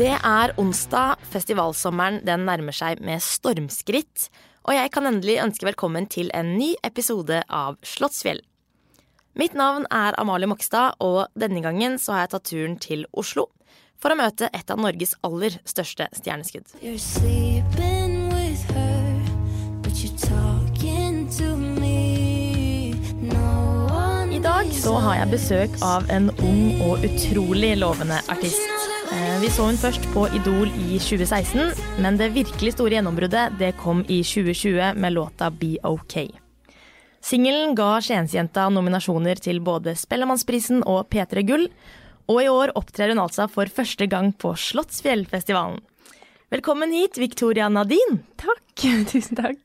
Det er onsdag, festivalsommeren den nærmer seg med stormskritt. Og jeg kan endelig ønske velkommen til en ny episode av Slottsfjell. Mitt navn er Amalie Mokstad, og denne gangen så har jeg tatt turen til Oslo for å møte et av Norges aller største stjerneskudd. You're sleeping så har jeg besøk av en ung og utrolig lovende artist. Eh, Vi så hun først på Idol i 2016, men det virkelig store gjennombruddet det kom i 2020 med låta Be OK. Singelen ga Skiensjenta nominasjoner til både Spellemannsprisen og P3 Gull, og i år opptrer hun altså for første gang på Slottsfjellfestivalen. Velkommen hit, Victoria Nadine. Takk. Tusen takk.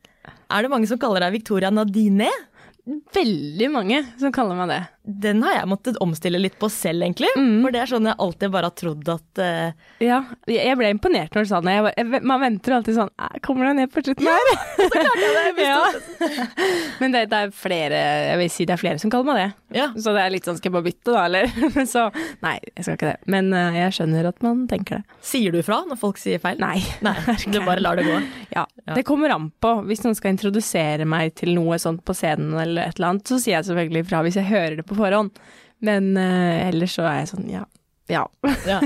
Er det mange som kaller deg Victoria Nadine? Veldig mange som kaller meg det. Den har jeg måttet omstille litt på selv, egentlig. For det er sånn jeg alltid bare har trodd at uh... Ja, jeg ble imponert når du sa det. Jeg, jeg, man venter alltid sånn Kommer du ned på slutten her? Så klarte jeg det! Ja. Men det, det er flere Jeg vil si det er flere som kaller meg det. Ja. Så det er litt sånn Skal jeg bare bytte, da, eller? Men så Nei, jeg skal ikke det. Men uh, jeg skjønner at man tenker det. Sier du fra når folk sier feil? Nei. Nei, du bare lar det gå. Ja, Ja. Det kommer an på. Hvis noen skal introdusere meg til noe sånt på scenen eller et eller annet, så sier jeg selvfølgelig fra hvis jeg hører det på forhånd. Men uh, ellers så er jeg sånn ja. Ja. Ja.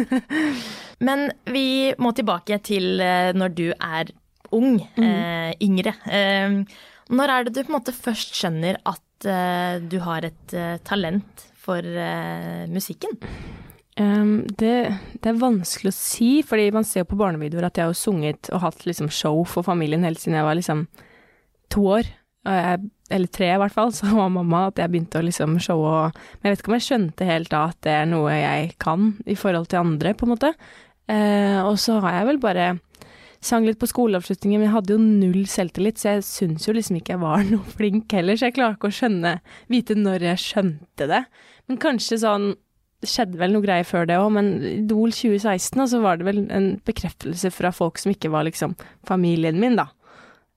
Men vi må tilbake til eh, når du er ung, eh, yngre. Eh, når er det du på en måte først skjønner at eh, du har et eh, talent for musikken? Um, det, det er vanskelig å si, fordi man ser jo på barnevideoer at jeg har sunget og hatt liksom show for familien helt siden jeg var liksom to år. Og jeg, eller tre i hvert fall, så var mamma at jeg begynte å liksom showe Men jeg vet ikke om jeg skjønte helt da at det er noe jeg kan i forhold til andre, på en måte. Eh, og så har jeg vel bare sang litt på skoleavslutningen, men jeg hadde jo null selvtillit, så jeg syns jo liksom ikke jeg var noe flink heller, så jeg klarer ikke å skjønne, vite når jeg skjønte det. Men kanskje sånn det skjedde vel noe greier før det òg, men Idol 2016, og så var det vel en bekreftelse fra folk som ikke var liksom familien min, da.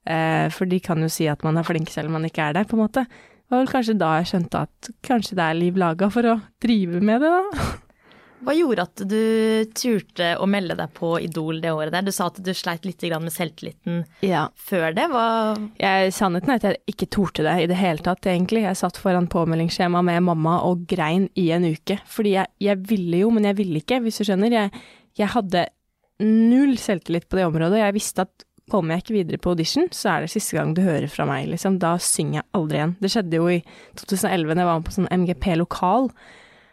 Eh, for de kan jo si at man er flink selv om man ikke er det, på en måte. Det var vel kanskje da jeg skjønte at kanskje det er liv laga for å drive med det, da. Hva gjorde at du turte å melde deg på Idol det året der? Du sa at du sleit litt med selvtilliten Ja. før det. Hva Jeg, sannheten er at jeg ikke torde det i det hele tatt, egentlig. Jeg satt foran påmeldingsskjema med mamma og grein i en uke. Fordi jeg, jeg ville jo, men jeg ville ikke, hvis du skjønner. Jeg, jeg hadde null selvtillit på det området. Jeg visste at kommer jeg ikke videre på audition, så er det siste gang du hører fra meg, liksom. Da synger jeg aldri igjen. Det skjedde jo i 2011 da jeg var med på sånn MGP lokal.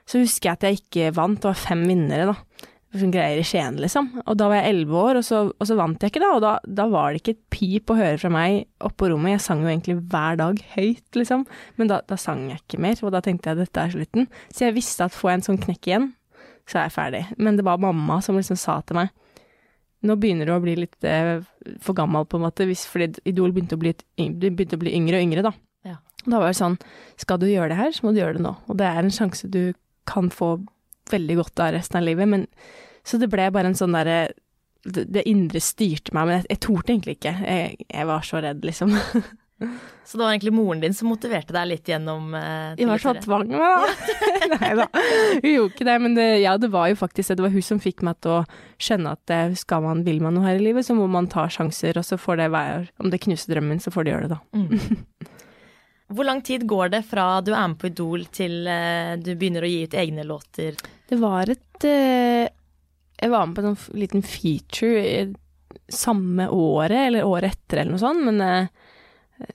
Så husker jeg at jeg ikke vant, det var fem vinnere, da. Sånn greier i Skien, liksom. Og da var jeg elleve år, og så, og så vant jeg ikke, da. Og da, da var det ikke et pip å høre fra meg oppå rommet. Jeg sang jo egentlig hver dag høyt, liksom. Men da, da sang jeg ikke mer, og da tenkte jeg dette er slutten. Så jeg visste at får jeg en sånn knekk igjen, så er jeg ferdig. Men det var mamma som liksom sa til meg nå begynner du å bli litt eh, for gammel, på en måte, hvis, fordi Idol begynte å bli, begynte å bli yngre og yngre, da. Ja. Da var det sånn, skal du gjøre det her, så må du gjøre det nå. Og det er en sjanse du kan få veldig godt av resten av livet, men så det ble bare en sånn derre det, det indre styrte meg, men jeg, jeg torde egentlig ikke. Jeg, jeg var så redd, liksom. Så det var egentlig moren din som motiverte deg litt gjennom uh, I hvert fall tvang meg, da. Nei da, hun gjorde ikke det. Men det, ja, det var jo faktisk det. Det var hun som fikk meg til å skjønne at eh, skal man, vil man noe her i livet, så må man ta sjanser, og så får det være Om det knuser drømmen, så får det gjøre det, da. Hvor lang tid går det fra du er med på Idol til uh, du begynner å gi ut egne låter? Det var et Jeg var med på en sånn liten feature i samme året, eller året etter, eller noe sånt, men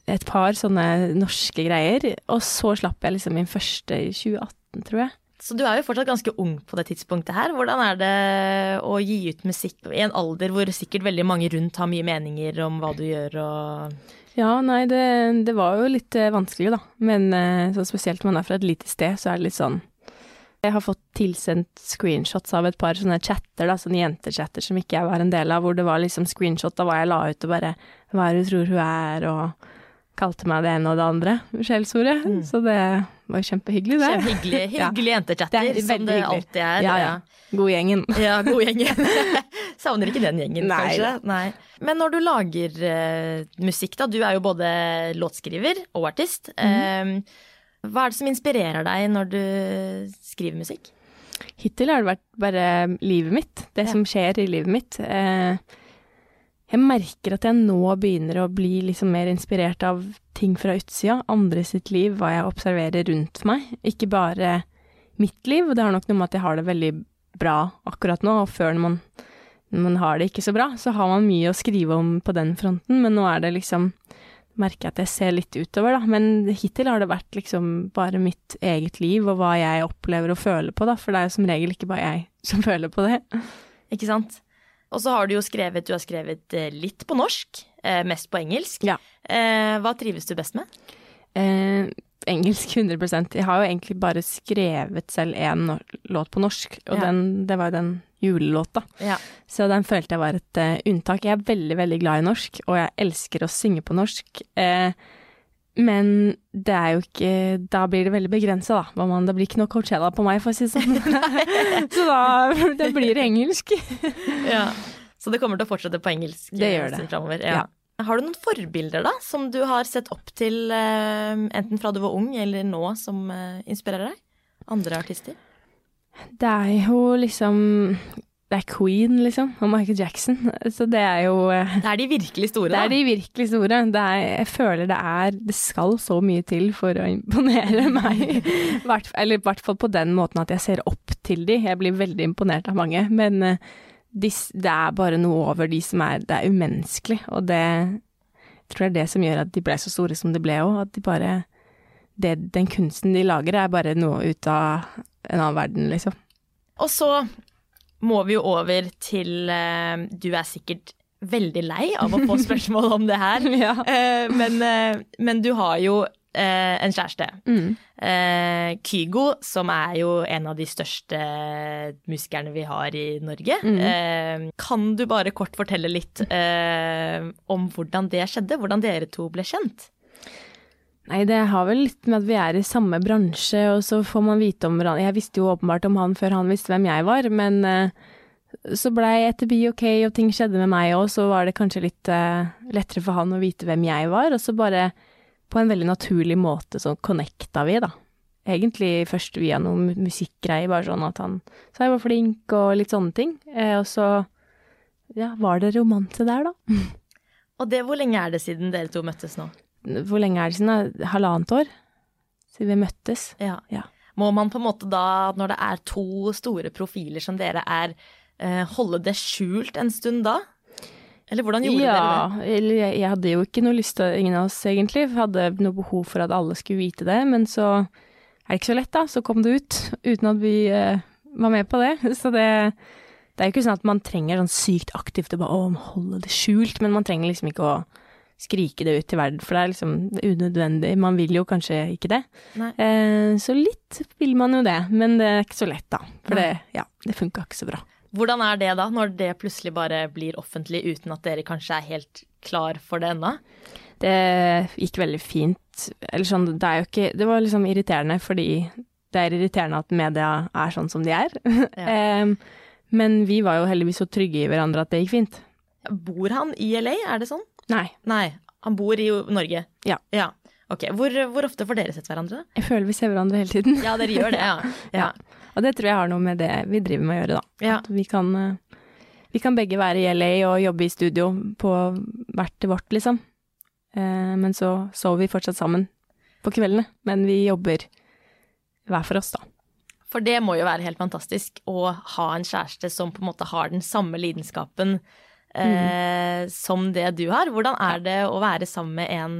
et par sånne norske greier. Og så slapp jeg liksom min første i 2018, tror jeg. Så du er jo fortsatt ganske ung på det tidspunktet her. Hvordan er det å gi ut musikk i en alder hvor sikkert veldig mange rundt har mye meninger om hva du gjør og Ja, nei, det, det var jo litt eh, vanskelig, da. Men eh, så spesielt når man er fra et lite sted, så er det litt sånn Jeg har fått tilsendt screenshots av et par sånne chatter, da, sånne jentechatter som ikke jeg var en del av, hvor det var liksom screenshot av hva jeg la ut, og bare hva er det du tror hun er, og kalte meg det ene og det andre skjellsordet. Så det var kjempehyggelig, det. Hyggelig, Ja. hyggelig jentechatter, Det er som det hyggelig. alltid er. Ja, ja. God gjengen. Ja, god gjengen. Savner ikke den gjengen, Nei kanskje. Nei. Men når du lager uh, musikk, da. Du er jo både låtskriver og artist. Mm. Eh, Hva er det som inspirerer deg når du skriver musikk? Hittil har det vært bare livet mitt, det Ja. som skjer i livet mitt. Eh, jeg merker at jeg nå begynner å bli liksom mer inspirert av ting fra utsida, andre sitt liv, hva jeg observerer rundt meg, ikke bare mitt liv. Og det har nok noe med at jeg har det veldig bra akkurat nå, og før når man, når man har det ikke så bra, så har man mye å skrive om på den fronten, men nå er det liksom merker jeg at jeg ser litt utover, da. Men hittil har det vært liksom bare mitt eget liv og hva jeg opplever og føler på, da. For det er jo som regel ikke bare jeg som føler på det. Ikke sant? Og så har du jo skrevet Du har skrevet eh, litt på norsk, eh, mest på engelsk. Ja. Eh, hva trives du best med? Eh, engelsk 100% Jeg har jo egentlig bare skrevet selv én låt på norsk, og Ja. den, det var jo den julelåta. Ja. Så den følte jeg var et uh, unntak. Jeg er veldig, veldig glad i norsk, og jeg elsker å synge på norsk. Eh, men det er jo ikke Da blir det veldig begrensa, da. Hva man, det blir ikke noe Coachella på meg, for å si det sånn. så da det blir engelsk. Ja. Så det kommer til å fortsette på engelsk Det eh, gjør det. framover? Ja. Ja. Har du noen forbilder da, som du har sett opp til, eh, enten fra du var ung eller nå, som eh, inspirerer deg? Andre artister? Det er jo liksom Det er Queen, liksom, og Michael Jackson. Så det er jo eh, Det er de virkelig store, da. Det er de virkelig store. Det er, jeg føler det er Det skal så mye til for å imponere meg. Hvert, eller i hvert fall på den måten at jeg ser opp til de. Jeg blir veldig imponert av mange. Men eh, de, det er bare noe over de som er Det er umenneskelig. Og det jeg tror det er det som gjør at de ble så store som de ble òg. At de bare det, Den kunsten de lager, er bare noe ut av en annen verden, liksom. Og så må vi jo over til eh, Du er sikkert veldig lei av å få spørsmål om det her. Ja. Eh, men, eh, men du har jo eh, en kjæreste. Mm. Eh, Kygo, som er jo en av de største musikerne vi har i Norge. Mm. Eh, kan du bare kort fortelle litt om hvordan det skjedde? Hvordan dere to ble kjent? Nei, det har vel litt med at vi er i samme bransje, og så får man vite om hverandre. Jeg visste jo åpenbart om han før han visste hvem jeg var, men uh, så blei etter be ok, og ting skjedde med meg òg, så var det kanskje litt uh, lettere for han å vite hvem jeg var, og så bare på en veldig naturlig måte så connecta vi, da. Egentlig først via noen mu- musikkgreier, bare sånn at han sa jeg var flink og litt sånne ting. Uh, og så ja, var det romanse der, da. Og det, hvor lenge er det siden dere to møttes nå? Hvor lenge er det siden? Halvannet år? Siden vi møttes. Ja. Ja. Må man på en måte da, når det er to store profiler som dere er, eh, holde det skjult en stund da? Eller hvordan gjorde dere det? Ja, eller jeg, jeg hadde jo ikke noe lyst til ingen av oss egentlig. Hadde noe behov for at alle skulle vite det, men så er det ikke så lett, da. Så kom det ut uten at vi uh, var med på det. Så det, det er jo ikke sånn at man trenger sånn sykt aktivt å bare å, holde det skjult, men man trenger liksom ikke å skrike det ut til verden, for det er liksom unødvendig. Man vil jo kanskje ikke det. Eh, så litt vil man jo det, men det er ikke så lett, da. For det, ja, det funka ikke så bra. Hvordan er det da, når det plutselig bare blir offentlig uten at dere kanskje er helt klar for det ennå? Det gikk veldig fint. Eller sånn, det er jo ikke Det var liksom irriterende, fordi det er irriterende at media er sånn som de er. Em, men vi var jo heldigvis så trygge i hverandre at det gikk fint. Bor han i LA, er det sånn? Nei, Nei, han bor i Norge. Ja. ja. Ok, hvor, hvor ofte får dere sett hverandre? jeg føler vi ser hverandre hele tiden. Ja, dere gjør det, ja. ja. Og det tror jeg har noe med det vi driver med å gjøre, da. Ja. At vi kan, eh, vi kan begge være i LA og jobbe i studio på hvert vårt, liksom. Eh, men så sover vi fortsatt sammen på kveldene. Men vi jobber hver for oss, da. For det må jo være helt fantastisk å ha en kjæreste som på en måte har den samme lidenskapen eh, som det du har. Hvordan er det å være sammen med en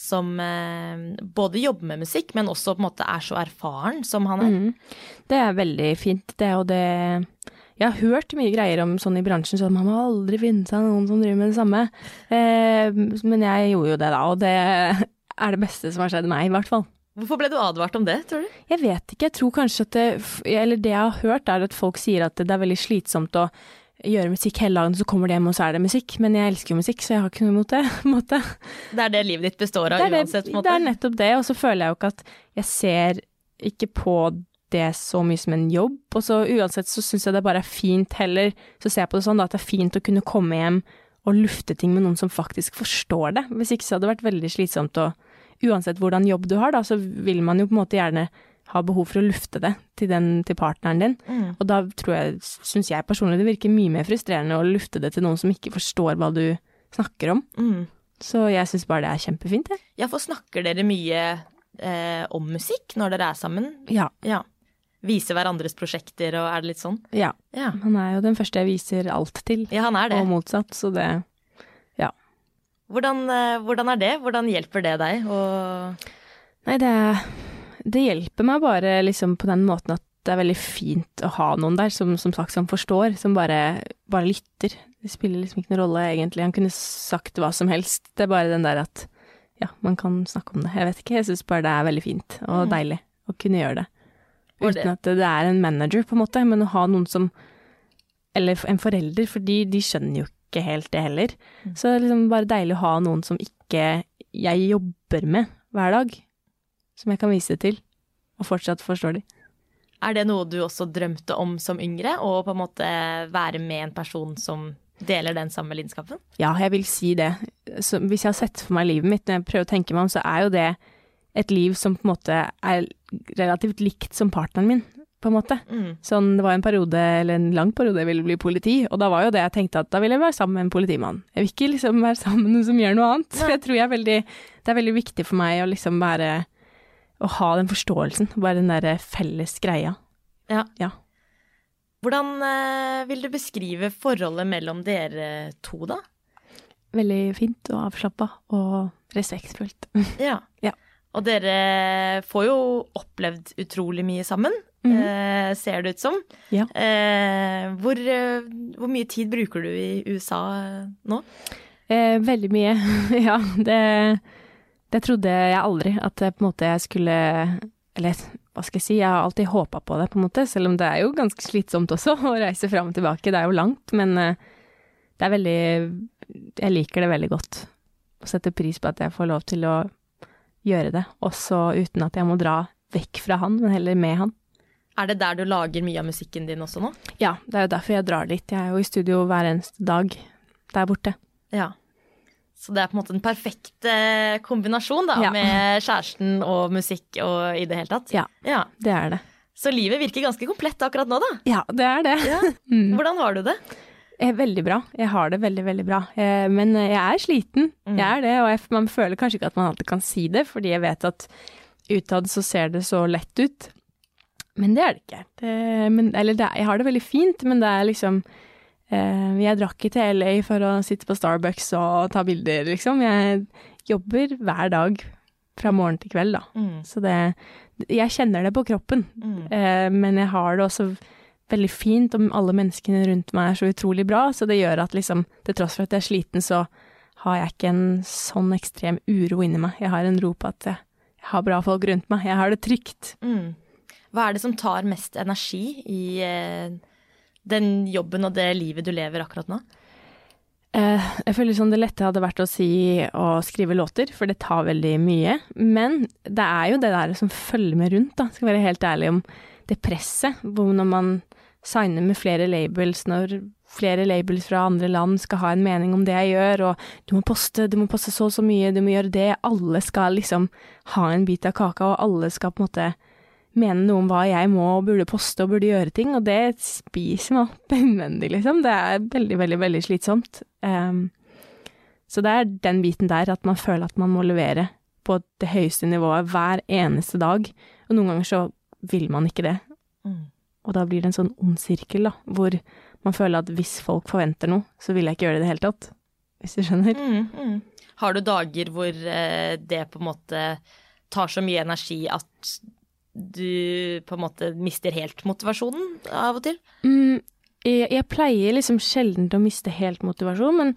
som eh, både jobber med musikk, men også på en måte er så erfaren som han er? Mm. Det er veldig fint, det. Og det Jeg har hørt mye greier om sånn i bransjen, så man må aldri finne seg noen som driver med det samme. Eh, men jeg gjorde jo det, da, og det er det beste som har skjedd meg, i hvert fall. Hvorfor ble du advart om det, tror du? Jeg vet ikke, jeg tror kanskje at det Eller det jeg har hørt, er at folk sier at det er veldig slitsomt å gjøre musikk hele dagen, så kommer de hjem, og så er det musikk. Men jeg elsker jo musikk, så jeg har ikke noe imot det. måte. Det er det livet ditt består av Det det, uansett, Måte. det er nettopp det, og så føler jeg jo ikke at jeg ser ikke på det så mye som en jobb, og så uansett så syns jeg det bare er fint heller, så ser jeg på det sånn da, at det er fint å kunne komme hjem og lufte ting med noen som faktisk forstår det. Hvis ikke så hadde det vært veldig slitsomt å uansett hvordan jobb du har, da, så vil man jo på en måte gjerne ha behov for å lufte det til, den, til partneren din. Mm. Og da tror jeg, syns jeg personlig det virker mye mer frustrerende å lufte det til noen som ikke forstår hva du snakker om. Mm. Så jeg syns bare det er kjempefint, jeg. Ja, for snakker dere mye eh, om musikk når dere er sammen? Ja. Ja. Vise hverandres prosjekter, og er det litt sånn? ja. Ja. Han er jo den første jeg viser alt til, Ja, han er det. og motsatt, så det Hvordan, eh, hvordan er det? Hvordan hjelper det deg? å Nei, det, det hjelper meg bare liksom på den måten at det er veldig fint å ha noen der som, som sagt som forstår, som bare, bare lytter. Det spiller liksom ikke noen rolle egentlig, han kunne sagt hva som helst. Det er bare den der at ja, man kan snakke om det. Jeg vet ikke, jeg syns bare det er veldig fint og Mm. deilig å kunne gjøre det. Uten at det er en manager, på en måte, men å ha noen som Eller en forelder, for de, de skjønner jo ikke helt det heller. Mm. Så det er liksom bare deilig å ha noen som ikke jeg jobber med hver dag, som jeg kan vise til, og fortsatt forstår de. er det noe du også drømte om som yngre? Å på en måte være med en person som deler den samme lidenskapen? Ja, jeg vil si det. Så hvis jeg har sett for meg livet mitt, når jeg prøver å tenke meg om, så er jo det et liv som på en måte er relativt likt som partneren min, på en måte. Mm. Sånn, det var en periode, eller en lang periode, jeg ville bli politi, og da var jo det jeg tenkte at da vil jeg være sammen med en politimann. Jeg vil ikke liksom være sammen med noen som gjør noe annet. For jeg tror jeg er veldig, det er veldig viktig for meg å liksom være, å ha den forståelsen, bare den der felles greia. Ja. Ja. Hvordan eh, vil du beskrive forholdet mellom dere to, da? Veldig fint og avslappa og respektfullt. Ja. Ja. Og dere får jo opplevd utrolig mye sammen, Mhm. eh, ser det ut som. Ja. Eh, hvor, eh, hvor mye tid bruker du i USA nå? Eh, veldig mye, ja. Det, det trodde jeg aldri, at på en måte jeg skulle Eller hva skal jeg si, jeg har alltid håpa på det, på en måte, selv om det er jo ganske slitsomt også å reise fram og tilbake. Det er jo langt, men eh, det er veldig Jeg liker det veldig godt. Og setter pris på at jeg får lov til å gjøre det, også uten at jeg må dra vekk fra han, men heller med han. Er det der du lager mye av musikken din også nå? Ja, det er jo derfor jeg drar dit. Jeg er jo i studio hver eneste dag der borte. Ja. Så det er på en måte en perfekt kombinasjon da, Ja. med kjæresten og musikk og i det hele tatt. Ja. ja. Det er det. Så livet virker ganske komplett akkurat nå, da. Ja, det er det. Ja. Mm. Hvordan har du det? Eh, Veldig bra. Jeg har det veldig, veldig bra. Eh, Men jeg er sliten. Mm. Jeg er det, og jeg, man føler kanskje ikke at man alltid kan si det, fordi jeg vet at utad så ser det så lett ut. Men det er det ikke. Det, men, eller det, jeg har det veldig fint, men det er liksom Jeg drakk ikke til LA for å sitte på Starbucks og ta bilder, liksom. Jeg jobber hver dag fra morgen til kveld, da. Mm. Så det Jeg kjenner det på kroppen. Mm. Eh, men jeg har det også veldig fint, og alle menneskene rundt meg er så utrolig bra, så det gjør at liksom, til tross for at jeg er sliten, så har jeg ikke en sånn ekstrem uro inni meg. Jeg har en ro på at jeg, jeg har bra folk rundt meg. Jeg har det trygt. Mm. Hva er det som tar mest energi i eh, den jobben og det livet du lever akkurat nå? Eh, jeg føler som det lette hadde vært å si å skrive låter, for det tar veldig mye. Men det er jo det der som følger med rundt, da. Skal være helt ærlig om det presset. Hvor når man signer med flere labels, når flere labels fra andre land skal ha en mening om det jeg gjør, og du må poste, du må poste så og så mye, du må gjøre det. Alle skal liksom ha en bit av kaka, og alle skal på en måte mene noe om hva jeg må og burde poste og burde gjøre ting, og det spiser meg opp innvendig, liksom. Det er veldig, veldig, veldig slitsomt. Um, så det er den biten der, at man føler at man må levere på det høyeste nivået hver eneste dag, og noen ganger så vil man ikke det. Mm. Og da blir det en sånn ond sirkel, da, hvor man føler at hvis folk forventer noe, så vil jeg ikke gjøre det i det hele tatt. Hvis du skjønner? Mm, mm. Har du dager hvor eh, det på en måte tar så mye energi at du på en måte mister helt motivasjonen av og til? Mm, jeg, jeg pleier liksom sjelden å miste helt motivasjon, men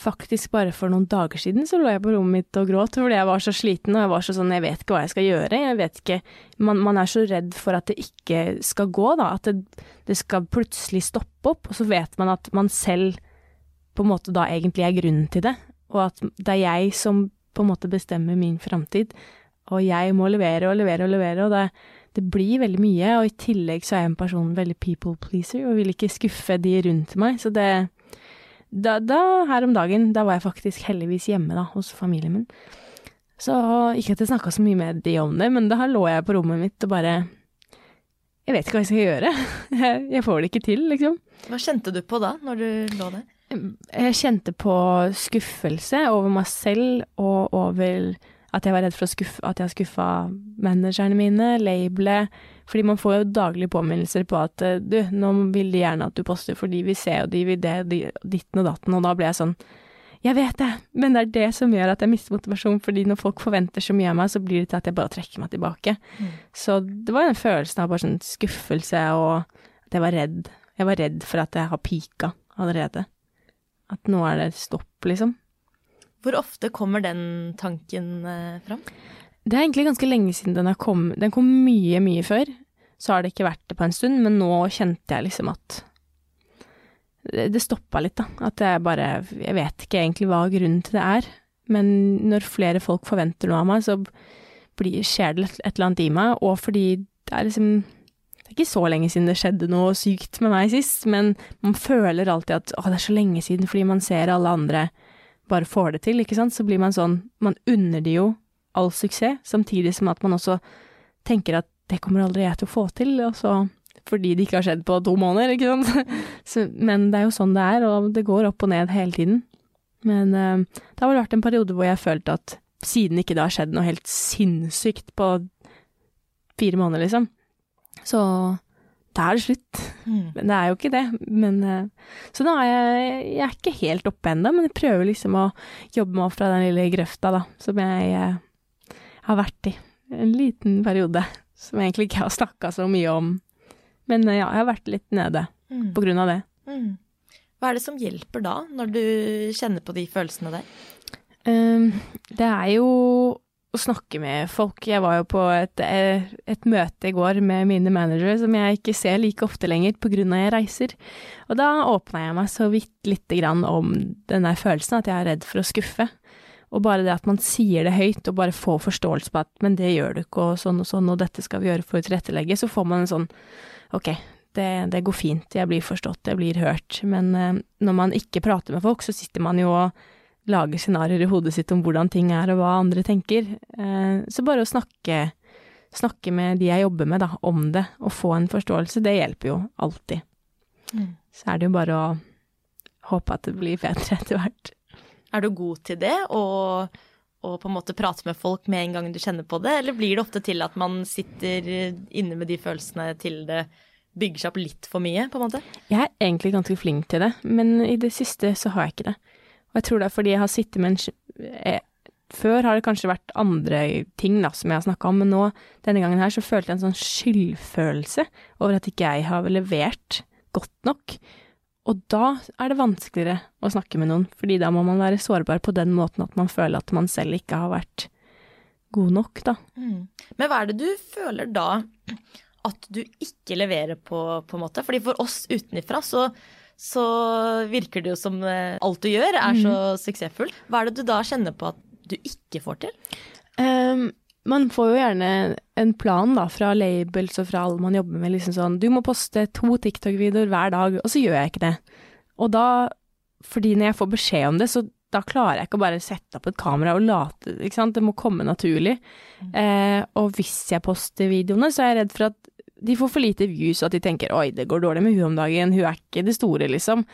faktisk bare for noen dager siden så lå jeg på rommet mitt og gråt fordi jeg var så sliten og jeg var så sånn, jeg vet ikke hva jeg skal gjøre, jeg vet ikke, man, man er så redd for at det ikke skal gå da, at det, det skal plutselig stoppe opp, og så vet man at man selv på en måte da egentlig er grunnen til det, og at det er jeg som på en måte bestemmer min framtid, og jeg må levere og levere og levere, og det, det blir veldig mye, og i tillegg så er jeg en person veldig people pleaser, og vil ikke skuffe de rundt meg, så det da, da, her om dagen, da var jeg faktisk heldigvis hjemme da, hos familien min. Så ikke at jeg snakka så mye med de om det, men da lå jeg på rommet mitt og bare Jeg vet ikke hva jeg skal gjøre. Jeg, får det ikke til, liksom. Hva kjente du på da, når du lå der? Jeg kjente på skuffelse over meg selv og over at jeg var redd for å skuffe, at jeg skuffa managerne mine, labelet. Fordi man får jo daglige påminnelser på at eh, du, nå vil de gjerne at du poster, fordi vi ser jo de vil det, de, ditten og datten, og da ble jeg sånn jeg vet det, men det er det som gjør at jeg mister motivasjon, fordi når folk forventer så mye av meg, så blir det til at jeg bare trekker meg tilbake. Mm. Så det var den følelsen av bare sånn skuffelse og at jeg var redd. Jeg var redd for at jeg har pika allerede. At nå er det stopp, liksom. Hvor ofte kommer den tanken eh, fram? Det er egentlig ganske lenge siden den har kommet. Den kom mye, mye før. Så har det ikke vært det på en stund, men nå kjente jeg liksom at det, stoppa litt, da. At jeg bare Jeg vet ikke egentlig hva grunnen til det er. Men når flere folk forventer noe av meg, så blir, skjer det et eller annet i meg. Og fordi det er liksom Det er ikke så lenge siden det skjedde noe sykt med meg sist, men man føler alltid at å, det er så lenge siden fordi man ser alle andre bare får det til, ikke sant. Så blir man sånn Man unner de jo all suksess, samtidig som at man også tenker at det kommer aldri jeg til å få til, og så fordi det ikke har skjedd på to måneder, ikke sant. Så, men det er jo sånn det er, og det går opp og ned hele tiden. Men uh, det har vel vært en periode hvor jeg har følt at siden ikke det har skjedd noe helt sinnssykt på fire måneder, liksom, så da er det slutt. Mm. Men det er jo ikke det. Men, eh, så nå er jeg, jeg er ikke helt oppe ennå, men jeg prøver liksom å jobbe meg opp fra den lille grøfta da, som jeg eh, har vært i en liten periode. Som jeg egentlig ikke har snakka så mye om. Men eh, ja, jeg har vært litt nede Mm. på grunn av det. Mm. Hva er det som hjelper da, når du kjenner på de følelsene der? Um, det er jo å snakke med folk. Jeg var jo på et, eh, et møte i går med mine managere som jeg ikke ser like ofte lenger pga. jeg reiser. Og da åpna jeg meg så vidt lite grann om den der følelsen at jeg er redd for å skuffe. Og bare det at man sier det høyt og bare får forståelse på at men det gjør du ikke og sånn og sånn og dette skal vi gjøre for å tilrettelegge, så får man en sånn ok, det, det går fint, jeg blir forstått, jeg blir hørt. Men eh, når man ikke prater med folk, så sitter man jo og lager scenarioer i hodet sitt om hvordan ting er og hva andre tenker. Eh, så bare å snakke, snakke med de jeg jobber med da, om det, og få en forståelse, det hjelper jo alltid. Mm. Så er det jo bare å håpe at det blir bedre etter hvert. Er du god til det, og, og på en måte prate med folk med en gang du kjenner på det, eller blir det ofte til at man sitter inne med de følelsene til det bygger seg opp litt for mye, på en måte? Jeg er egentlig ganske flink til det, men i det siste så har jeg ikke det. Og jeg tror det er fordi jeg har sittet med en eh, Før har det kanskje vært andre ting da, som jeg har snakka om, men nå, denne gangen her, så følte jeg en sånn skyldfølelse over at ikke jeg har levert godt nok. Og da er det vanskeligere å snakke med noen, fordi da må man være sårbar på den måten at man føler at man selv ikke har vært god nok, da. Mm. Men hva er det du føler da at du ikke leverer på, på en måte? Fordi for oss utenifra så, så virker det jo som eh, alt du gjør er så suksessfullt. Hva er det du da kjenner på at du ikke får til? Um, man får jo gjerne en plan da, fra labels og fra alle man jobber med, liksom sånn du må poste to TikTok-videoer hver dag, og så gjør jeg ikke det. Og da, fordi når jeg får beskjed om det, så da klarer jeg ikke å bare sette opp et kamera og late, ikke sant, det må komme naturlig. Eh, og hvis jeg poster videoene, så er jeg redd for at de får for lite views, og at de tenker oi, det går dårlig med hun om dagen, hun er ikke det store, liksom.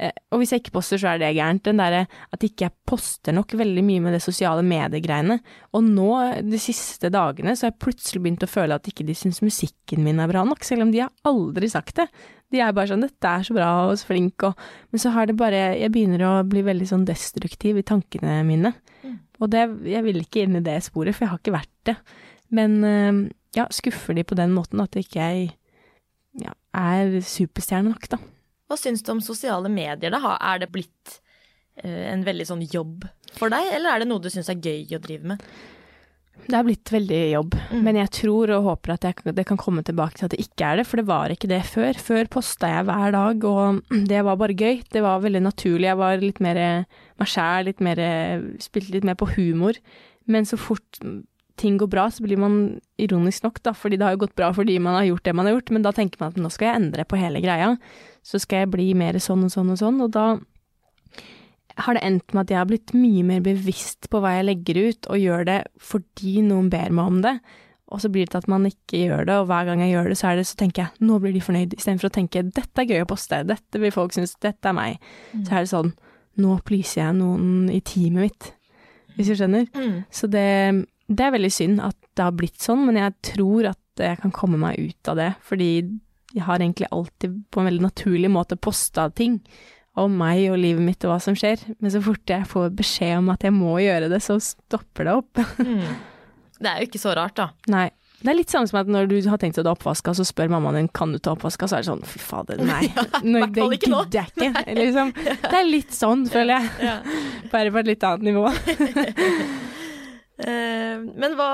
Eh, og hvis jeg ikke poster, så er det gærent. Den derre at ikke jeg poster nok veldig mye med det sosiale mediegreiene. Og nå, de siste dagene, så har jeg plutselig begynt å føle at ikke de syns musikken min er bra nok, selv om de har aldri sagt det. De er bare sånn 'dette er så bra og så flink', og Men så har det bare Jeg begynner å bli veldig sånn destruktiv i tankene mine. Mm. Og det, jeg vil ikke inn i det sporet, for jeg har ikke vært det. Men eh, ja, skuffer de på den måten at ikke jeg ja, er superstjerne nok, da. Hva syns du om sosiale medier? da? Er det blitt eh, en veldig sånn jobb for deg, eller er det noe du syns er gøy å drive med? Det har blitt veldig jobb, Mm. men jeg tror og håper at jeg, det kan komme tilbake til at det ikke er det, for det var ikke det før. Før posta jeg hver dag, og det var bare gøy. Det var veldig naturlig. Jeg var litt mer meg sjæl, litt mer Spilte litt mer på humor. Men så fort ting går bra, så blir man ironisk nok, da, fordi det har jo gått bra fordi man har gjort det man har gjort, men da tenker man at nå skal jeg endre på hele greia. Så skal jeg bli mer sånn og sånn og sånn, og da har det endt med at jeg har blitt mye mer bevisst på hva jeg legger ut, og gjør det fordi noen ber meg om det. Og så blir det til at man ikke gjør det, og hver gang jeg gjør det, så, det, så tenker jeg nå blir de fornøyd, istedenfor å tenke dette er gøy å poste, dette vil folk synes, dette er meg. Så er det sånn nå pleaser jeg noen i teamet mitt, hvis du skjønner. Mm. Så det, det er veldig synd at det har blitt sånn, men jeg tror at jeg kan komme meg ut av det, fordi jeg har egentlig alltid på en veldig naturlig måte posta ting om meg og livet mitt og hva som skjer, men så fort jeg får beskjed om at jeg må gjøre det, så stopper det opp. Mm. Det er jo ikke så rart, da. Nei. Det er litt samme som at når du har tenkt å ta oppvaska, så spør mammaen din kan du ta oppvaska, så er det sånn fy fader, nei. ja, nei det gidder jeg ikke. Liksom. Det er litt sånn, føler jeg. Bare på et litt annet nivå. Eh, men hva,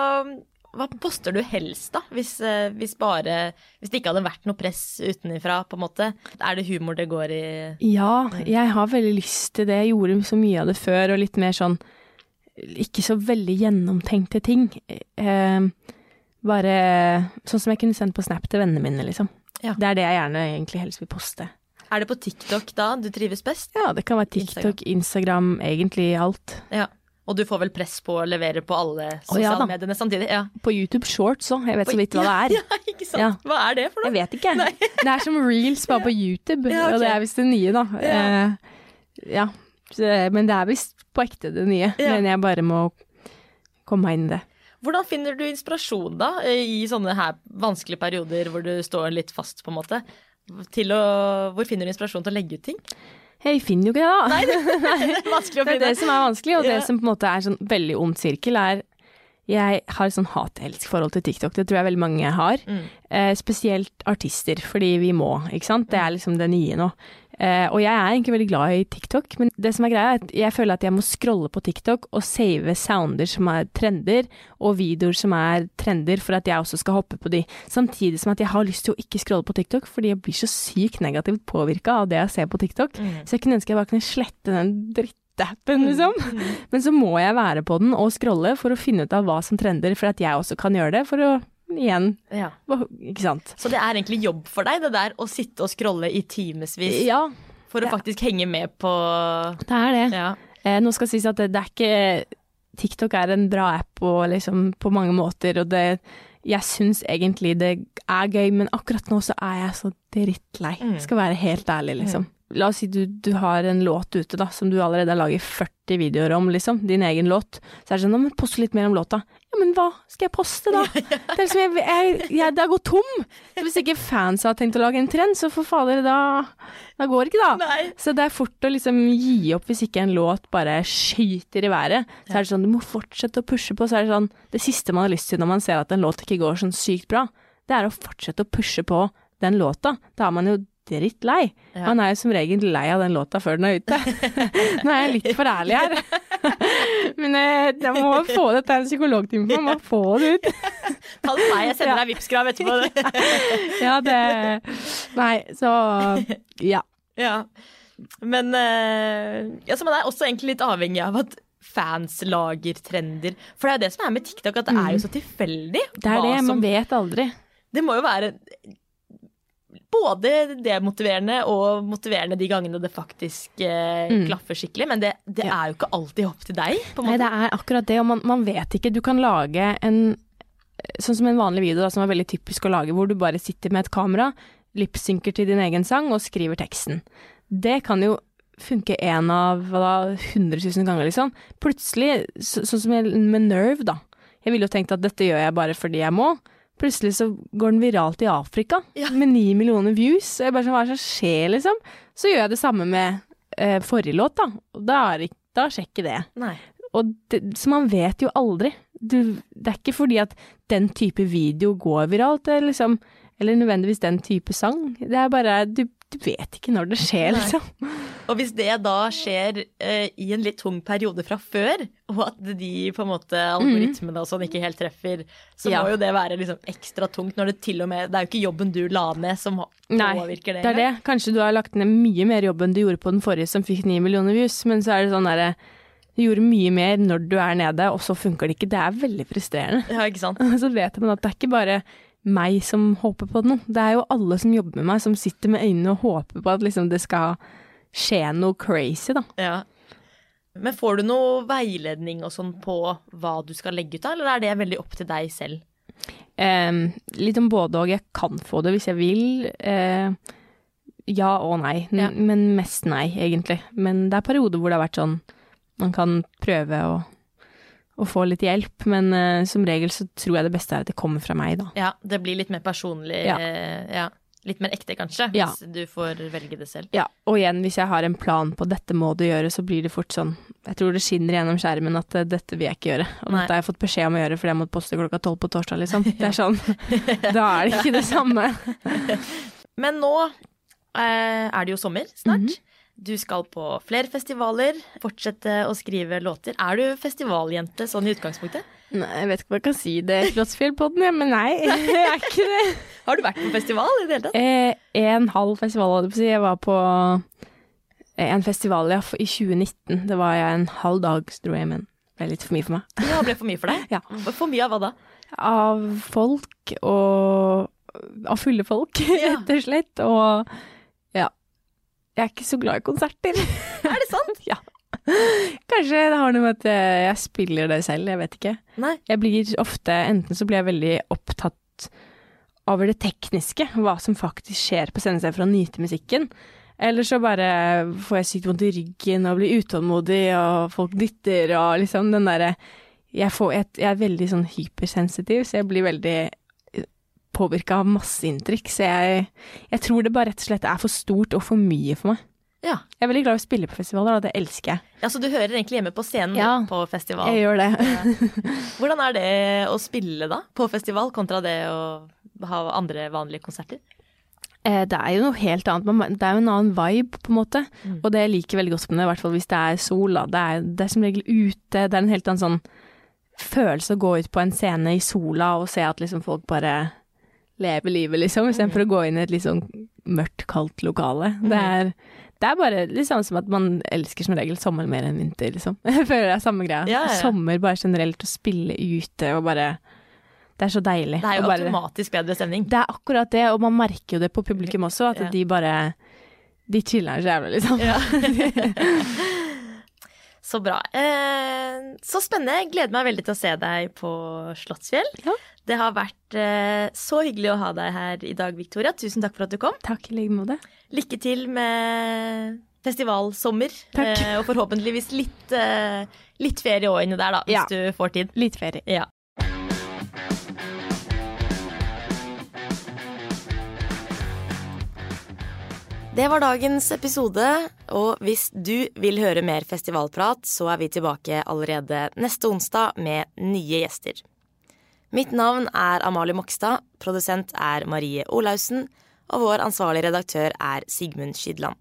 hva poster du helst, da? Hvis, eh, hvis bare Hvis det ikke hadde vært noe press utenfra, på en måte. Er det humor det går i Ja, jeg har veldig lyst til det. Jeg gjorde så mye av det før, og litt mer sånn ikke så veldig gjennomtenkte ting. Eh, bare sånn som jeg kunne sendt på Snap til vennene mine, liksom. Ja. Det er det jeg gjerne egentlig helst vil poste. Er det på TikTok da du trives best? Ja, det kan være TikTok, Instagram, egentlig alt. Ja. Og du får vel press på å levere på alle Å, ja mediene samtidig? Ja. På YouTube Shorts òg, jeg vet så vidt hva det er. Ja, ikke sant? Ja. Hva er det for noe? Jeg vet ikke. Det er som reels bare på YouTube, Ja, ok. og det er visst det nye, da. Ja. Eh, ja. Så, men det er visst på ekte det nye. Ja. Men jeg bare må komme meg inn i det. Hvordan finner du inspirasjon da, i sånne her vanskelige perioder hvor du står litt fast, på en måte? Til å, hvor finner du inspirasjon til å legge ut ting? Jeg finner jo ikke det, da. Nei, det er vanskelig å Det er det som er vanskelig, og det som på en måte er sånn veldig ond sirkel, er jeg har sånn hat-elsk-forhold til TikTok, det tror jeg veldig mange har. Mm. Eh, spesielt artister, fordi vi må, ikke sant. Det er liksom det nye nå. Eh, og jeg er egentlig veldig glad i TikTok, men det som er greia er at jeg føler at jeg må scrolle på TikTok og save sounder som er trender, og videoer som er trender, for at jeg også skal hoppe på de. Samtidig som at jeg har lyst til å ikke scrolle på TikTok, fordi jeg blir så sykt negativt påvirka av det jeg ser på TikTok. Mm. Så jeg kunne ønske jeg bare kunne slette den drittappen, liksom. Men så må jeg være på den og scrolle for å finne ut av hva som trender, for at jeg også kan gjøre det, for å igjen Ja. Ikke sant. Så det er egentlig jobb for deg, det der å sitte og scrolle i timevis Ja, for å faktisk henge med på det er det. Ja. Eh, nå skal sies at det, det er ikke TikTok er en bra app og liksom på mange måter, og det jeg syns egentlig det er gøy, men akkurat nå så er jeg så drittlei. Mm. Skal være helt ærlig, liksom. La oss si du, du har en låt ute da, som du allerede har laget 40 videoer om, liksom. Din egen låt. Så er det sånn, post litt mer om låta. Ja, men hva skal jeg poste da? Det er liksom, jeg, jeg, jeg, det har gått tom. Så hvis ikke fans har tenkt å lage en trend, så for fader, da, da går det ikke da. Nei. Så det er fort å liksom gi opp hvis ikke en låt bare skyter i været. Så er det sånn, du må fortsette å pushe på. Så er det sånn, det siste man har lyst til når man ser at en låt ikke går sånn sykt bra, det er å fortsette å pushe på den låta. Da har man jo drittlei. Ja. Man er jo som regel lei av den låta før den er ute. Nå er jeg litt for ærlig her. Men eh, jeg må få dette er en psykologtime for meg, må få det ut. Kall det meg, jeg sender deg Vipps-krav etterpå. Ja, det Nei, så ja. Ja. Men eh, ja, så man er også egentlig litt avhengig av at fans lager trender. For det er jo det som er med TikTok, at det er jo så tilfeldig. Mm. Det er det, man vet aldri. Det må jo være både demotiverende og motiverende de gangene det faktisk eh, Mm. klaffer skikkelig. Men det, det Ja. er jo ikke alltid opp til deg. på Nei, det er akkurat det, og man, man vet ikke. Du kan lage en Sånn som en vanlig video da, som er veldig typisk å lage, hvor du bare sitter med et kamera, lipsynker til din egen sang og skriver teksten. Det kan jo funke én av hva da, 100 000 ganger, liksom. Plutselig, så, sånn som jeg, med Nerve, da. Jeg ville jo tenkt at dette gjør jeg bare fordi jeg må. Plutselig så går den viralt i Afrika Ja. med ni millioner views. Og jeg bare sånn, hva er det som skjer, liksom? Så gjør jeg det samme med eh, forrige låt, da. Og da, er, da skjer ikke det. Nei. Og det, så man vet jo aldri. Du, det er ikke fordi at den type video går viralt, det er liksom, eller nødvendigvis den type sang. Det er bare Du, du vet ikke når det skjer, Nei. liksom. Og hvis det da skjer eh, i en litt tung periode fra før, og at de på en måte algoritmene og sånn ikke helt treffer, så. Ja. må jo det være liksom ekstra tungt når det til og med Det er jo ikke jobben du la ned som Nei, påvirker det. Det er det. Kanskje du har lagt ned mye mer jobb enn du gjorde på den forrige som fikk ni millioner views, men så er det sånn derre Du gjorde mye mer når du er nede, og så funker det ikke. Det er veldig frustrerende. Ja, ikke sant. Så vet man at det er ikke bare meg som håper på noe. Det er jo alle som jobber med meg, som sitter med øynene og håper på at liksom det skal skje noe crazy, da. Ja. Men får du noe veiledning og sånn på hva du skal legge ut av, eller er det veldig opp til deg selv? Eh, litt om både og. Jeg kan få det hvis jeg vil. Eh, ja og nei, Ja. men mest nei, egentlig. Men det er perioder hvor det har vært sånn man kan prøve å, å få litt hjelp, men uh, som regel så tror jeg det beste er at det kommer fra meg, da. Ja, det blir litt mer personlig. Ja. eh, ja. Litt mer ekte, kanskje, Ja. hvis du får velge det selv. Ja, og igjen, hvis jeg har en plan på dette må du gjøre, så blir det fort sånn Jeg tror det skinner gjennom skjermen at eh, dette vil jeg ikke gjøre. Og Nei. dette har jeg fått beskjed om å gjøre fordi jeg må poste klokka tolv på torsdag, liksom. Det er sånn. Da er det ikke det samme. Men nå er det jo sommer snart. Mhm. Du skal på flere festivaler, fortsette å skrive låter. Er du festivaljente sånn i utgangspunktet? Nei, jeg vet ikke om jeg kan si det i Slottsfjellpodden, ja, men nei, jeg er ikke det. Har du vært på festival i det hele tatt? Eh, en halv festival, holdt jeg på å si. Jeg var på eh, en festival ja, i 2019. Det var jeg en halv dag, dro jeg, men det ble litt for mye for meg. Ja, ble for mye for deg? Ja. For mye av hva da? Av folk og Av fulle folk, rett og slett. Og. Jeg er ikke så glad i konserter. Er det sant? ja. Kanskje det har noe med at eh, jeg spiller det selv, jeg vet ikke. Nei. Jeg blir ofte, enten så blir jeg veldig opptatt over det tekniske, hva som faktisk skjer på scenen for å nyte musikken. Eller så bare får jeg sykt vondt i ryggen og blir utålmodig, og folk dytter og liksom den derre jeg, jeg, jeg er veldig sånn hypersensitiv, så jeg blir veldig påvirka av masse inntrykk. Så jeg, jeg tror det bare rett og slett er for stort og for mye for meg. Ja. Jeg er veldig glad i å spille på festivaler, og det elsker jeg. ja, Så du hører egentlig hjemme på scenen Ja. på festival. Jeg gjør det. Hvordan er det å spille da, på festival, kontra det å ha andre vanlige konserter? Eh, Det er jo noe helt annet. Det er jo en annen vibe, på en måte. Mm. Og det jeg liker veldig godt med det, i hvert fall hvis det er sol. Da. Det, er, det er som regel ute. Det er en helt annen sånn følelse å gå ut på en scene i sola og se at liksom folk bare lever livet, liksom, istedenfor å gå inn i et litt sånn mørkt, kaldt lokale. Det er, det er bare litt sånn som at man elsker som regel sommer mer enn vinter, liksom. Jeg føler det er samme greia. Ja, ja. Sommer bare generelt, å spille ute og bare Det er så deilig. Det er jo bare, automatisk bedre stemning. det er akkurat det, og man merker jo det på publikum også, at Ja. de bare De chiller'n så jævlig, liksom. Ja. så bra. Eh, så spennende. Gleder meg veldig til å se deg på Slottsfjell. Ja. Det har vært eh, så hyggelig å ha deg her i dag, Victoria. Tusen takk for at du kom. Takk i like måte. Lykke til med festivalsommer. Takk. Eh, og forhåpentligvis litt, eh, litt ferie òg inni der, da, hvis Ja. du får tid. Litt ferie. Ja. Det var dagens episode, og hvis du vil høre mer festivalprat, så er vi tilbake allerede neste onsdag med nye gjester. Mitt navn er Amalie Mokstad, produsent er Marie Olaussen, og vår ansvarlige redaktør er Sigmund Skydland.